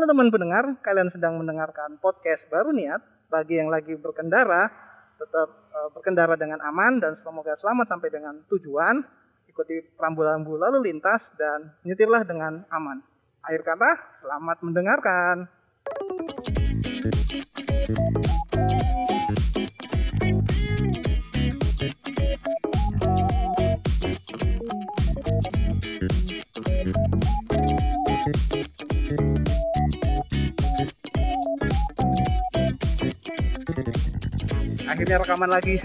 Halo teman pendengar, kalian sedang mendengarkan podcast baru niat. Bagi yang lagi berkendara, tetap uh, berkendara dengan aman dan semoga selamat sampai dengan tujuan. Ikuti rambu-rambu lalu lintas dan nyetirlah dengan aman. Akhir kata, selamat mendengarkan. Akhirnya rekaman lagi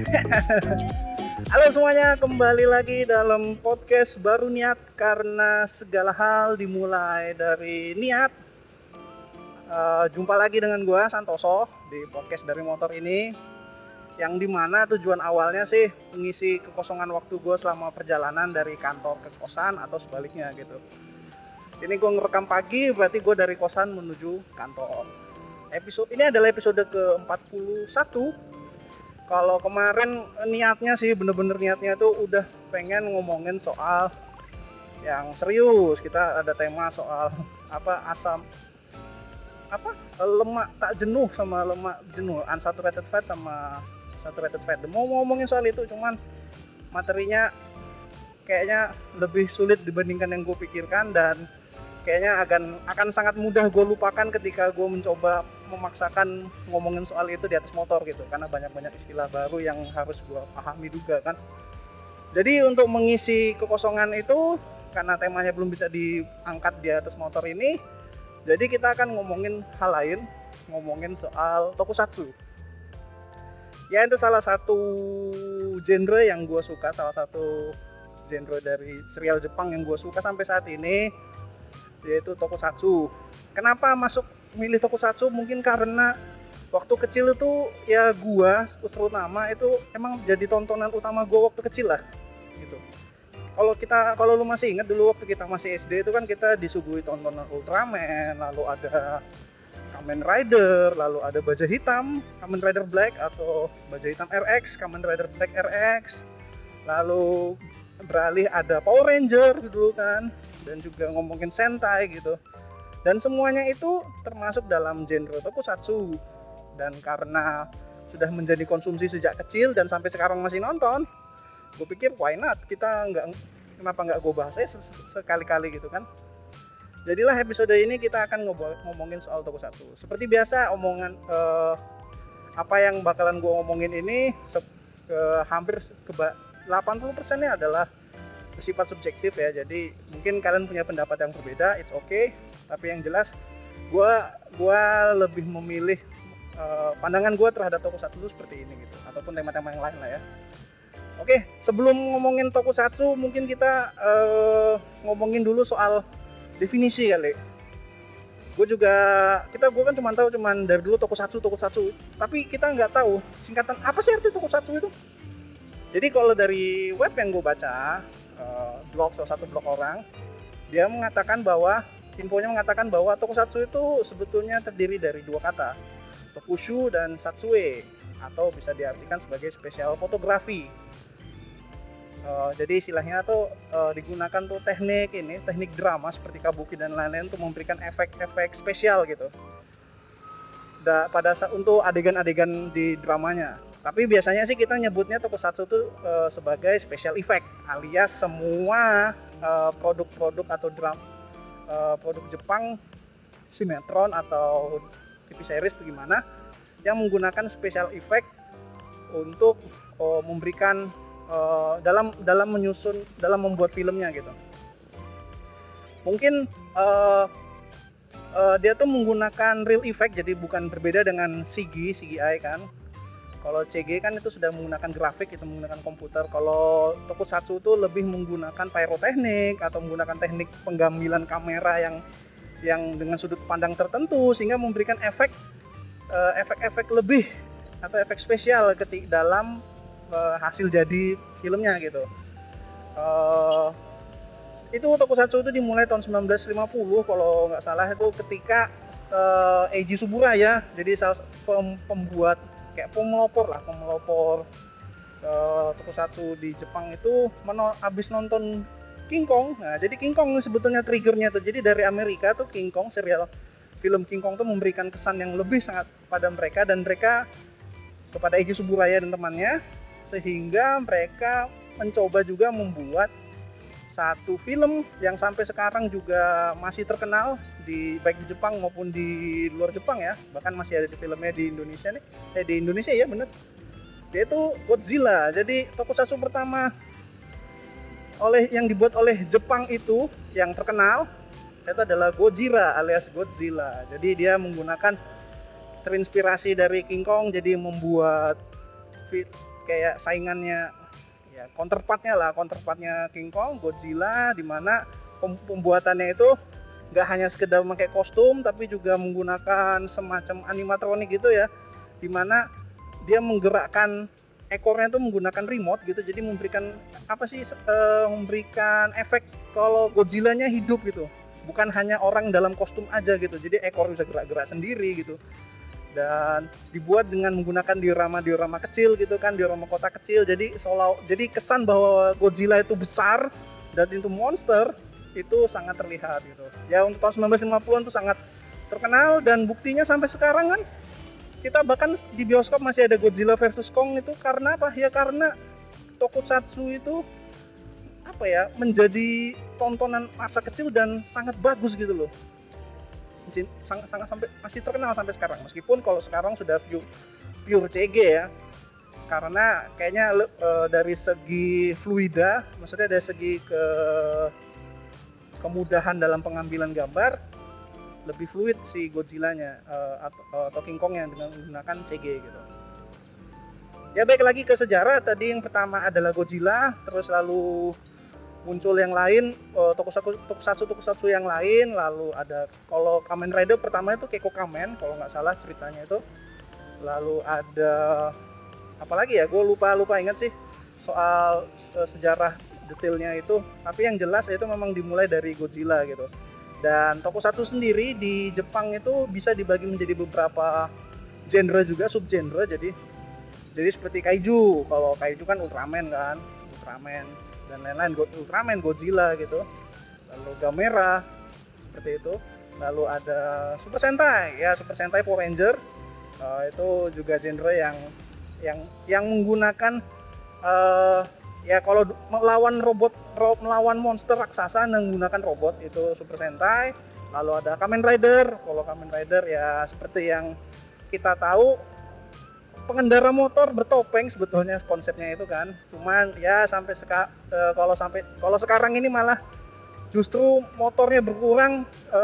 Halo semuanya, kembali lagi dalam podcast baru niat karena segala hal dimulai dari niat. Uh, jumpa lagi dengan gue Santoso di podcast dari motor ini, yang di mana tujuan awalnya sih mengisi kekosongan waktu gue selama perjalanan dari kantor ke kosan atau sebaliknya gitu. Ini gue ngerekam pagi, berarti gue dari kosan menuju kantor. Episode ini adalah episode ke 41 kalau kemarin niatnya sih bener-bener niatnya tuh udah pengen ngomongin soal yang serius. Kita ada tema soal apa asam apa? Lemak tak jenuh sama lemak jenuh. Unsaturated fat sama saturated fat. Mau ngomongin soal itu cuman materinya kayaknya lebih sulit dibandingkan yang gue pikirkan dan kayaknya akan akan sangat mudah gue lupakan ketika gue mencoba memaksakan ngomongin soal itu di atas motor gitu karena banyak-banyak istilah baru yang harus gue pahami juga kan. Jadi untuk mengisi kekosongan itu karena temanya belum bisa diangkat di atas motor ini jadi kita akan ngomongin hal lain ngomongin soal tokusatsu. Ya itu salah satu genre yang gue suka salah satu genre dari serial Jepang yang gue suka sampai saat ini yaitu tokusatsu. Kenapa masuk milih tokusatsu mungkin karena waktu kecil itu ya gua terutama itu emang jadi tontonan utama gua waktu kecil lah gitu. Kalau kita kalau lu masih ingat dulu waktu kita masih SD itu kan kita disuguhi tontonan Ultraman lalu ada Kamen Rider lalu ada baja hitam Kamen Rider Black atau baja hitam RX Kamen Rider Black RX lalu beralih ada Power Ranger dulu kan dan juga ngomongin Sentai gitu dan semuanya itu termasuk dalam genre tokusatsu. Dan karena sudah menjadi konsumsi sejak kecil dan sampai sekarang masih nonton gue pikir why not? Kita nggak kenapa nggak gue bahas sekali-kali gitu kan. Jadilah episode ini kita akan ngomongin soal tokusatsu. Seperti biasa omongan eh, apa yang bakalan gue ngomongin ini ke, hampir ke 80% nya adalah bersifat subjektif ya. Jadi mungkin kalian punya pendapat yang berbeda it's okay tapi yang jelas gue gua lebih memilih uh, pandangan gue terhadap tokusatsu itu seperti ini gitu. Ataupun tema-tema yang lain lah ya. Oke sebelum ngomongin tokusatsu mungkin kita uh, ngomongin dulu soal definisi kali. Gue juga kita gue kan cuma tahu cuman dari dulu tokusatsu tokusatsu. Tapi kita nggak tahu singkatan apa sih arti tokusatsu itu. Jadi kalau dari web yang gue baca uh, blog salah satu blog orang dia mengatakan bahwa infonya mengatakan bahwa tokusatsu itu sebetulnya terdiri dari dua kata tokushu dan satsue atau bisa diartikan sebagai spesial fotografi. Uh, jadi istilahnya tuh uh, digunakan tuh teknik ini teknik drama seperti kabuki dan lain-lain untuk memberikan efek-efek spesial gitu. Da, pada saat untuk adegan-adegan di dramanya. Tapi biasanya sih kita nyebutnya tokusatsu itu uh, sebagai special effect alias semua produk-produk uh, atau drama uh, produk Jepang sinetron atau TV series itu gimana yang menggunakan special effect untuk uh, memberikan uh, dalam dalam menyusun dalam membuat filmnya gitu. Mungkin uh, uh, dia tuh menggunakan real effect jadi bukan berbeda dengan CG CGI kan kalau CG kan itu sudah menggunakan grafik itu menggunakan komputer kalau tokusatsu itu lebih menggunakan pyroteknik atau menggunakan teknik penggambilan kamera yang yang dengan sudut pandang tertentu sehingga memberikan efek uh, efek-efek lebih atau efek spesial ketika dalam uh, hasil jadi filmnya gitu. Uh, itu tokusatsu itu dimulai tahun 1950 kalau nggak salah itu ketika Eiji Suburaya jadi salah pem, pembuat kayak pemelopor lah pemelopor uh, tokusatsu di Jepang itu meno abis nonton King Kong. Nah jadi King Kong sebetulnya triggernya tuh jadi dari Amerika tuh King Kong serial film King Kong tuh memberikan kesan yang lebih sangat pada mereka dan mereka kepada Eiji Suburaya dan temannya sehingga mereka mencoba juga membuat satu film yang sampai sekarang juga masih terkenal di baik di Jepang maupun di luar Jepang ya. Bahkan masih ada di filmnya di Indonesia nih. Eh di Indonesia ya bener. Yaitu Godzilla. Jadi tokusatsu pertama oleh yang dibuat oleh Jepang itu yang terkenal itu adalah Gojira alias Godzilla. Jadi dia menggunakan terinspirasi dari King Kong jadi membuat fit kayak saingannya ya counterpartnya lah counterpartnya King Kong Godzilla di mana pembuatannya itu nggak hanya sekedar memakai kostum tapi juga menggunakan semacam animatronik gitu ya. Di mana dia menggerakkan ekornya itu menggunakan remote gitu. Jadi memberikan apa sih e, memberikan efek kalau Godzilla-nya hidup gitu. Bukan hanya orang dalam kostum aja gitu. Jadi ekor bisa gerak-gerak sendiri gitu. Dan dibuat dengan menggunakan diorama-diorama kecil gitu kan diorama kota kecil. Jadi seolah jadi kesan bahwa Godzilla itu besar dan itu monster itu sangat terlihat gitu. Ya untuk tahun 1950-an itu sangat terkenal dan buktinya sampai sekarang kan kita bahkan di bioskop masih ada Godzilla versus Kong itu karena apa? Ya karena tokusatsu itu apa ya? Menjadi tontonan masa kecil dan sangat bagus gitu loh. Sangat sangat sampai masih terkenal sampai sekarang. Meskipun kalau sekarang sudah pure, pure CG ya. Karena kayaknya e, dari segi fluida maksudnya dari segi ke kemudahan dalam pengambilan gambar lebih fluid si Godzilla-nya uh, atau, King Kong yang dengan menggunakan CG gitu. Ya baik lagi ke sejarah tadi yang pertama adalah Godzilla, terus lalu muncul yang lain uh, tokusatsu tokusatsu tokusatsu yang lain, lalu ada kalau Kamen Rider pertama itu Keiko Kamen kalau nggak salah ceritanya itu. Lalu ada apa lagi ya? Gue lupa lupa ingat sih soal uh, sejarah detailnya itu tapi yang jelas itu memang dimulai dari Godzilla gitu. Dan tokusatsu sendiri di Jepang itu bisa dibagi menjadi beberapa genre juga sub genre jadi jadi seperti kaiju. Kalau kaiju kan Ultraman kan Ultraman dan lain-lain Ultraman Godzilla gitu. Lalu Gamera seperti itu. Lalu ada Super Sentai ya Super Sentai Power Ranger. Uh, itu juga genre yang yang yang menggunakan uh, ya kalau melawan robot melawan monster raksasa menggunakan robot itu Super Sentai lalu ada Kamen Rider. Kalau Kamen Rider ya seperti yang kita tahu pengendara motor bertopeng sebetulnya konsepnya itu kan. Cuman ya sampai seka, e, kalau sampai kalau sekarang ini malah justru motornya berkurang e,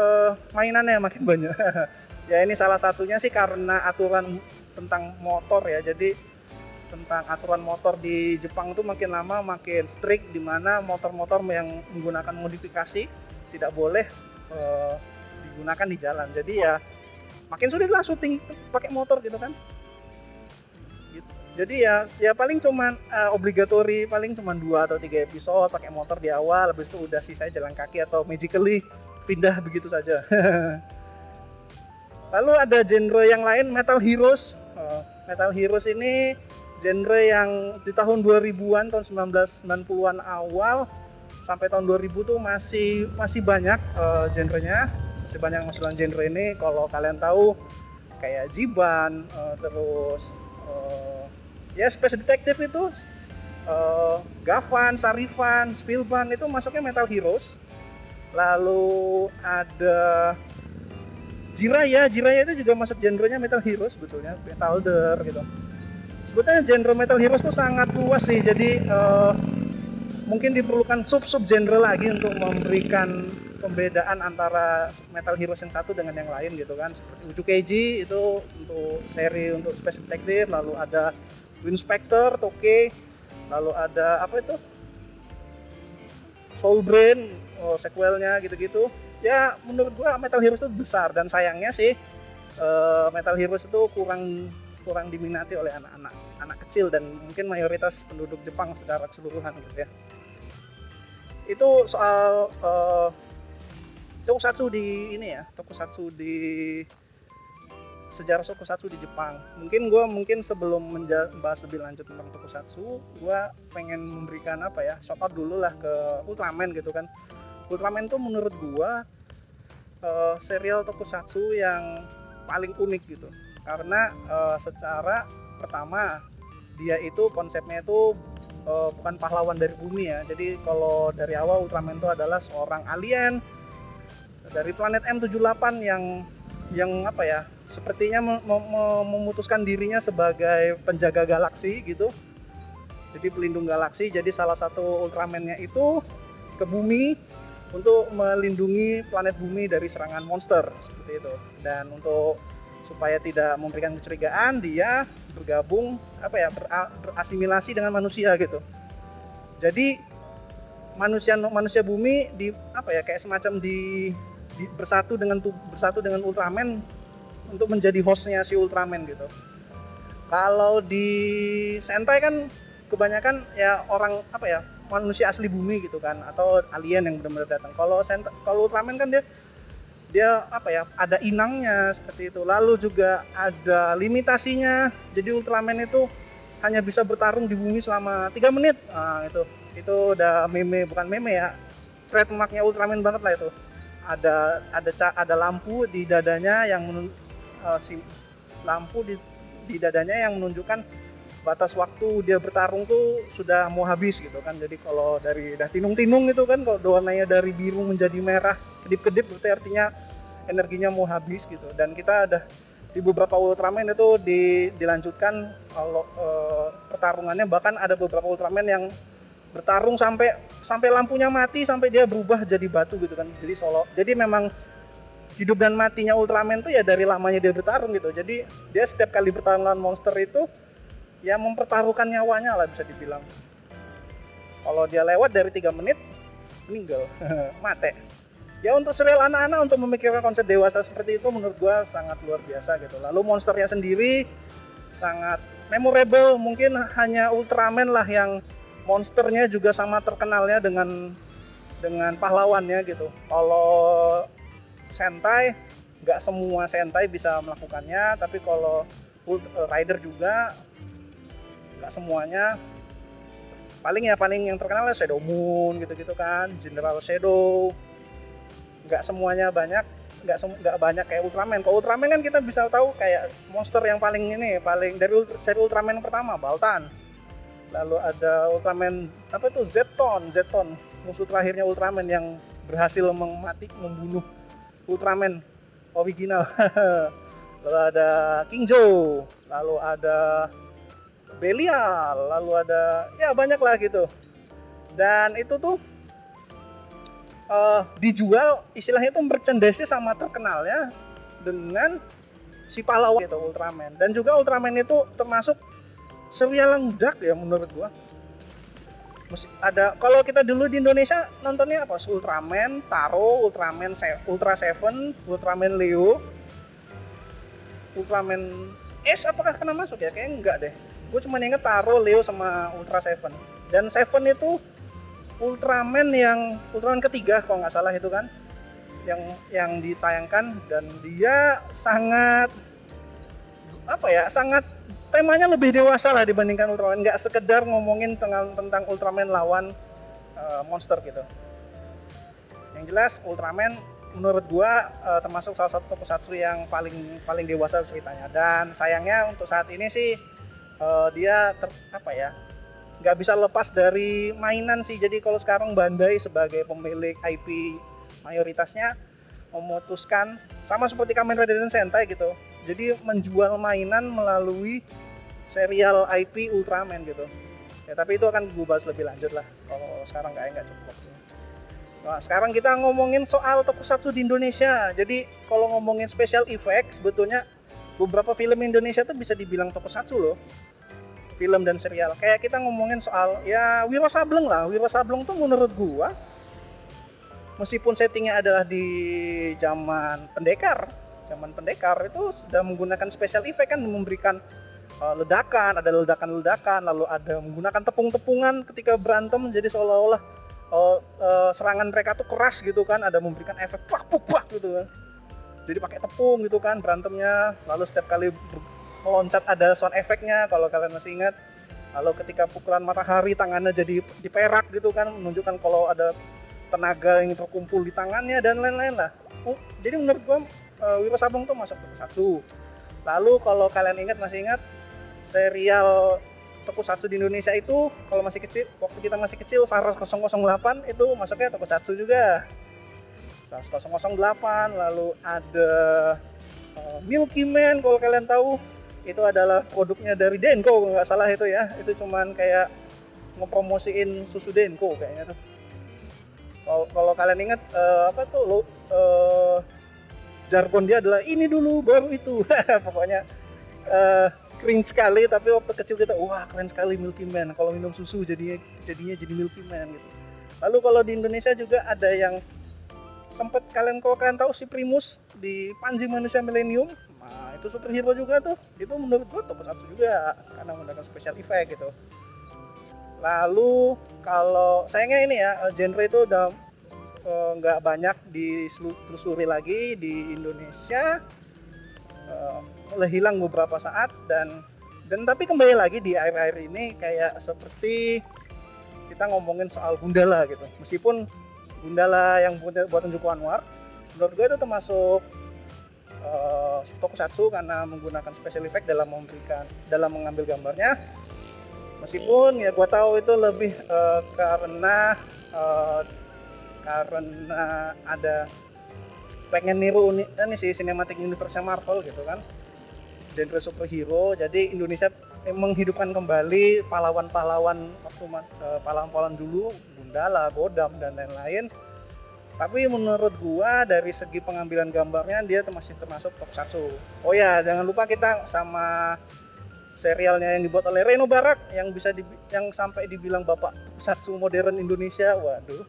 mainannya makin banyak. Ya ini salah satunya sih karena aturan tentang motor ya. Jadi tentang aturan motor di Jepang itu makin lama makin strict di mana motor-motor yang menggunakan modifikasi tidak boleh uh, digunakan di jalan. Jadi ya makin sulit lah syuting pakai motor gitu kan. Gitu. Jadi ya ya paling cuman uh, obligatori paling cuman dua atau tiga episode pakai motor di awal, habis itu udah sisa jalan kaki atau magically pindah begitu saja. Lalu ada genre yang lain Metal Heroes. Uh, Metal Heroes ini genre yang di tahun 2000-an tahun 1990-an awal sampai tahun 2000 tuh masih masih banyak uh, genrenya. Masih banyak masukan genre ini. Kalau kalian tahu kayak Jiban uh, terus uh, ya Space Detective itu uh, Gavan, Sarifan, Spilban itu masuknya Metal Heroes. Lalu ada Jiraya, Jiraya itu juga masuk genrenya Metal Heroes sebetulnya, Metalder gitu sebetulnya genre metal heroes itu sangat luas sih jadi uh, mungkin diperlukan sub sub genre lagi untuk memberikan pembedaan antara metal heroes yang satu dengan yang lain gitu kan. Seperti Uju Keiji itu untuk seri untuk Space Detective lalu ada Wind Spectre, Toke lalu ada apa itu? Soul Brain oh, sequelnya gitu-gitu. Ya menurut gua Metal Heroes itu besar dan sayangnya sih uh, Metal Heroes itu kurang kurang diminati oleh anak-anak anak kecil dan mungkin mayoritas penduduk Jepang secara keseluruhan gitu ya. Itu soal uh, tokusatsu di ini ya tokusatsu di sejarah tokusatsu di Jepang. Mungkin gue mungkin sebelum membahas lebih lanjut tentang tokusatsu gue pengen memberikan apa ya shout out dulu lah ke Ultraman gitu kan. Ultraman tuh menurut gue uh, serial tokusatsu yang paling unik gitu karena uh, secara pertama dia itu konsepnya itu uh, bukan pahlawan dari bumi ya. Jadi kalau dari awal Ultraman itu adalah seorang alien dari planet M78 yang yang apa ya sepertinya memutuskan dirinya sebagai penjaga galaksi gitu. Jadi pelindung galaksi. Jadi salah satu Ultraman-nya itu ke bumi untuk melindungi planet bumi dari serangan monster seperti itu. Dan untuk supaya tidak memberikan kecurigaan dia bergabung apa ya berasimilasi dengan manusia gitu jadi manusia manusia bumi di apa ya kayak semacam di, di bersatu dengan bersatu dengan Ultraman untuk menjadi hostnya si Ultraman gitu. Kalau di Sentai kan kebanyakan ya orang apa ya manusia asli bumi gitu kan atau alien yang benar-benar datang. Kalau kalau Ultraman kan dia dia apa ya ada inangnya seperti itu. Lalu juga ada limitasinya. Jadi Ultraman itu hanya bisa bertarung di bumi selama tiga menit. Nah, itu itu udah meme bukan meme ya. Trademarknya Ultraman banget lah itu. Ada ada ada lampu di dadanya yang uh, si lampu di, di dadanya yang menunjukkan batas waktu dia bertarung tuh sudah mau habis gitu kan. Jadi kalau dari dah tinung-tinung itu kan kalau warnanya dari biru menjadi merah kedip-kedip berarti artinya energinya mau habis gitu. Dan kita ada di beberapa Ultraman itu di, dilanjutkan kalau e, pertarungannya. Bahkan ada beberapa Ultraman yang bertarung sampai sampai lampunya mati sampai dia berubah jadi batu gitu kan. Jadi solo jadi memang hidup dan matinya Ultraman tuh ya dari lamanya dia bertarung gitu. Jadi dia setiap kali bertarung dengan monster itu ya mempertaruhkan nyawanya lah bisa dibilang. Kalau dia lewat dari tiga menit meninggal, mate. Ya untuk serial anak-anak untuk memikirkan konsep dewasa seperti itu menurut gua sangat luar biasa gitu. Lalu monsternya sendiri sangat memorable, mungkin hanya Ultraman lah yang monsternya juga sama terkenalnya dengan dengan pahlawannya gitu. Kalau Sentai nggak semua Sentai bisa melakukannya tapi kalau eh, Rider juga nggak semuanya. Paling ya paling yang terkenal ya Shadow Moon gitu-gitu kan General Shadow. Nggak semuanya banyak nggak nggak banyak kayak Ultraman. Kalau Ultraman kan kita bisa tahu kayak monster yang paling ini paling dari seri Ultraman pertama Baltan. Lalu ada Ultraman apa tuh Zeton Zeton. Musuh terakhirnya Ultraman yang berhasil memati membunuh Ultraman original. Lalu ada King Joe lalu ada Belial lalu ada ya banyak lah gitu. Dan itu tuh uh, dijual istilahnya itu merchandise sama terkenalnya dengan si pahlawan itu Ultraman. Dan juga Ultraman itu termasuk serial yang ya menurut gua. Ada kalau kita dulu di Indonesia nontonnya apa? Ultraman Taro Ultraman Ultra Seven Ultraman Leo Ultraman S apakah kena masuk ya? Kayaknya enggak deh gue cuma inget Taro Leo sama Ultra Seven. Dan Seven itu Ultraman yang Ultraman ketiga kalau nggak salah itu kan yang yang ditayangkan. Dan dia sangat apa ya sangat temanya lebih dewasa lah dibandingkan Ultraman. Nggak sekedar ngomongin tentang tentang Ultraman lawan uh, monster gitu. Yang jelas Ultraman menurut gua uh, termasuk salah satu tokusatsu yang paling paling dewasa ceritanya. Dan sayangnya untuk saat ini sih uh, dia ter, apa ya nggak bisa lepas dari mainan sih. Jadi kalau sekarang Bandai sebagai pemilik IP mayoritasnya memutuskan sama seperti Kamen Rider dan Sentai gitu. Jadi menjual mainan melalui serial IP Ultraman gitu. Ya tapi itu akan gue bahas lebih lanjut lah. Kalau sekarang kayaknya nggak cukup. Nah sekarang kita ngomongin soal tokusatsu di Indonesia. Jadi kalau ngomongin special effect sebetulnya beberapa film Indonesia tuh bisa dibilang tokusatsu loh film dan serial kayak kita ngomongin soal ya Wiro Sableng lah Wiro Sableng tuh menurut gua meskipun settingnya adalah di zaman pendekar zaman pendekar itu sudah menggunakan special effect kan memberikan uh, ledakan, ada ledakan-ledakan, lalu ada menggunakan tepung-tepungan ketika berantem jadi seolah-olah uh, uh, serangan mereka tuh keras gitu kan, ada memberikan efek pak pak gitu kan. Jadi pakai tepung gitu kan berantemnya, lalu setiap kali meloncat ada sound efeknya kalau kalian masih ingat. Lalu ketika pukulan matahari tangannya jadi diperak gitu kan, menunjukkan kalau ada tenaga yang terkumpul di tangannya dan lain-lain lah. oh, jadi menurut gua uh, Wiro Sabung tuh masuk tokusatsu lalu kalau kalian ingat masih ingat serial tokusatsu di Indonesia itu kalau masih kecil waktu kita masih kecil Saras 008 itu masuknya tokusatsu juga Saras 008 lalu ada uh, Milky Man kalau kalian tahu itu adalah produknya dari Denko nggak salah itu ya. Itu cuman kayak ngepromosiin susu Denko kayaknya tuh. Kalau, kalian ingat uh, apa tuh lo uh, jargon dia adalah ini dulu baru itu. Pokoknya uh, keren sekali. Tapi waktu kecil kita wah keren sekali Milky Man. Kalau minum susu jadinya jadinya jadi Milky Man gitu. Lalu kalau di Indonesia juga ada yang sempat kalian kalau kalian tahu si Primus di Panji Manusia Millennium nah itu superhero juga tuh itu menurut gua satu juga karena menggunakan special effect gitu. Lalu kalau sayangnya ini ya genre itu udah eh, nggak uh, banyak ditelusuri lagi di Indonesia. Uh, hilang beberapa saat dan dan tapi kembali lagi di air-air ini kayak seperti kita ngomongin soal Gundala gitu. Meskipun Gundala yang buat buatan Joko Anwar menurut gue itu termasuk uh, tokusatsu karena menggunakan special effect dalam memberikan dalam mengambil gambarnya. Meskipun ya gue tahu itu lebih uh, karena uh, karena ada pengen niru ini sih cinematic universe Marvel gitu kan. Genre superhero jadi Indonesia menghidupkan kembali pahlawan-pahlawan waktu pahlawan-pahlawan dulu Gundala, Godam dan lain-lain tapi menurut gua dari segi pengambilan gambarnya dia masih termasuk tokusatsu oh ya jangan lupa kita sama serialnya yang dibuat oleh Reno Barak yang bisa di, yang sampai dibilang bapak tokusatsu modern Indonesia. Waduh.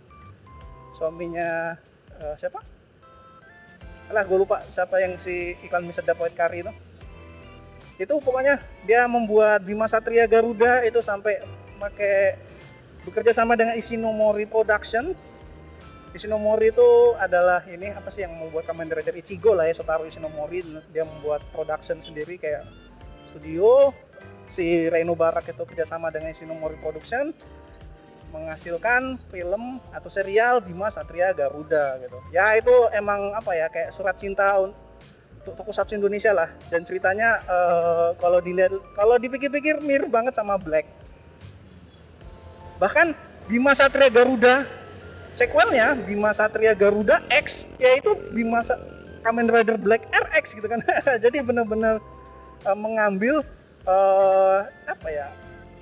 Suaminya uh, siapa? Alah gue lupa siapa yang si iklan bisa dapat kari itu. Itu pokoknya dia membuat Bima Satria Garuda itu sampai pakai bekerja sama dengan Ishinomori Production Ishinomori itu adalah ini apa sih yang membuat Kamen Rider Ichigo lah ya Sotaro Ishinomori. Dia membuat production sendiri kayak studio. Si Reino Barak itu kerjasama dengan Ishinomori Production menghasilkan film atau serial Bima Satria Garuda gitu. Ya itu emang apa ya kayak surat cinta tokusatsu Indonesia lah. Dan ceritanya uh, kalau dilihat kalau dipikir-pikir mirip banget sama Black. Bahkan Bima Satria Garuda sequelnya Bima Satria Garuda X yaitu Bima Sa Kamen Rider Black RX gitu kan. Jadi benar-benar uh, mengambil uh, apa ya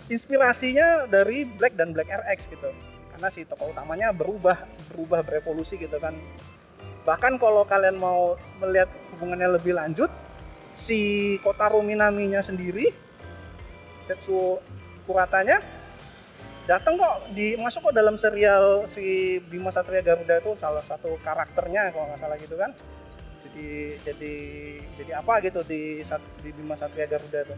inspirasinya dari Black dan Black RX gitu. Karena si tokoh utamanya berubah berubah berevolusi gitu kan. Bahkan kalau kalian mau melihat hubungannya lebih lanjut si Kotaro Minaminya sendiri Tetsuo Kuratanya datang kok di masuk kok dalam serial si Bima Satria Garuda itu salah satu karakternya kalau nggak salah gitu kan. Jadi jadi jadi apa gitu di di Bima Satria Garuda itu.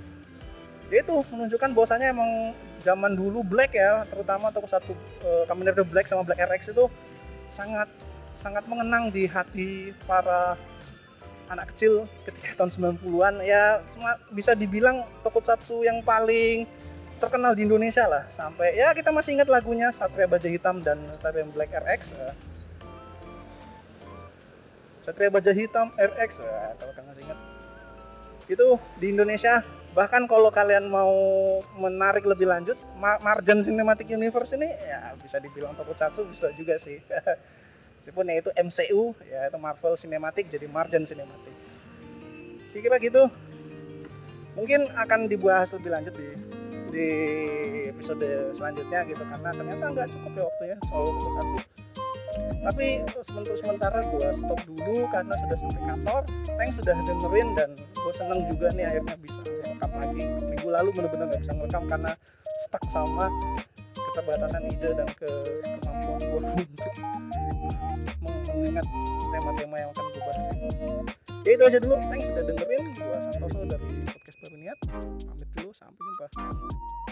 Ya itu menunjukkan bahwasanya emang zaman dulu Black ya terutama tokusatsu uh, Kamen Rider Black sama Black RX itu sangat sangat mengenang di hati para anak kecil ketika tahun 90-an ya cuma bisa dibilang tokusatsu yang paling terkenal di Indonesia lah. Sampai ya kita masih ingat lagunya Satria Baja Hitam dan Satria Black RX. Satria Baja Hitam RX kalau kalian masih ingat. Itu di Indonesia. Bahkan kalau kalian mau menarik lebih lanjut Marjan Cinematic Universe ini ya bisa dibilang tokusatsu bisa juga sih. Meskipun ya itu MCU ya itu Marvel Cinematic jadi Margin Cinematic. Kira-kira gitu. Mungkin akan dibahas lebih lanjut di di episode selanjutnya gitu karena ternyata nggak cukup ya waktunya soal satu tapi untuk sementara gue stop dulu karena sudah sampai kantor thanks sudah dengerin dan gue seneng juga nih akhirnya bisa rekam lagi minggu lalu bener-bener nggak bisa ngerekam karena stuck sama keterbatasan ide dan ke kemampuan gue untuk mengingat tema-tema yang akan gue bahas. Ya itu aja dulu, thanks sudah dengerin. Gue Santoso dari podcast Baru Niat. Pamit dulu, sampai jumpa.